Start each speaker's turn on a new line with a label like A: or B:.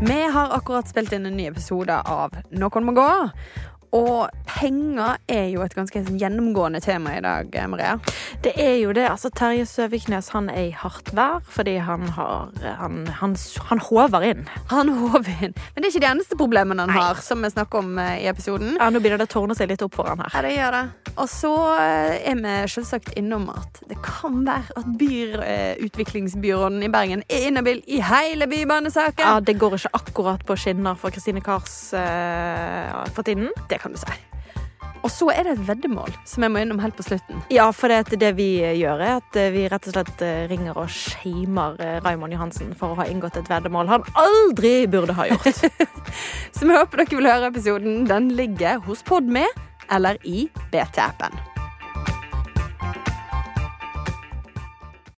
A: Vi har akkurat spilt inn en ny episode av Noen må gå. Og penger er jo et ganske sånn gjennomgående tema i dag, Maria.
B: Det er jo det. altså Terje Søviknes han er i hardt vær fordi han har Han, han, han håver inn.
A: Han håver inn. Men det er ikke de eneste problemene han Nei. har, som vi snakker om eh, i episoden.
B: Ja, Nå begynner det å tårne seg litt opp for han her.
A: Ja, det gjør det. Og så eh, er vi selvsagt innom at det kan være at byutviklingsbyråden i Bergen er inhabil i hele bybanesaken.
B: Ja, det går ikke akkurat på skinner for Kristine Kars uh, for tiden.
A: Det kan du si. Og så er det et veddemål som jeg må innom helt på slutten.
B: Ja, for det, det vi gjør, er at vi rett og slett eh, ringer og shamer eh, Raymond Johansen for å ha inngått et veddemål han aldri burde ha gjort.
A: så vi håper dere vil høre episoden. Den ligger hos Podme eller i BT-appen.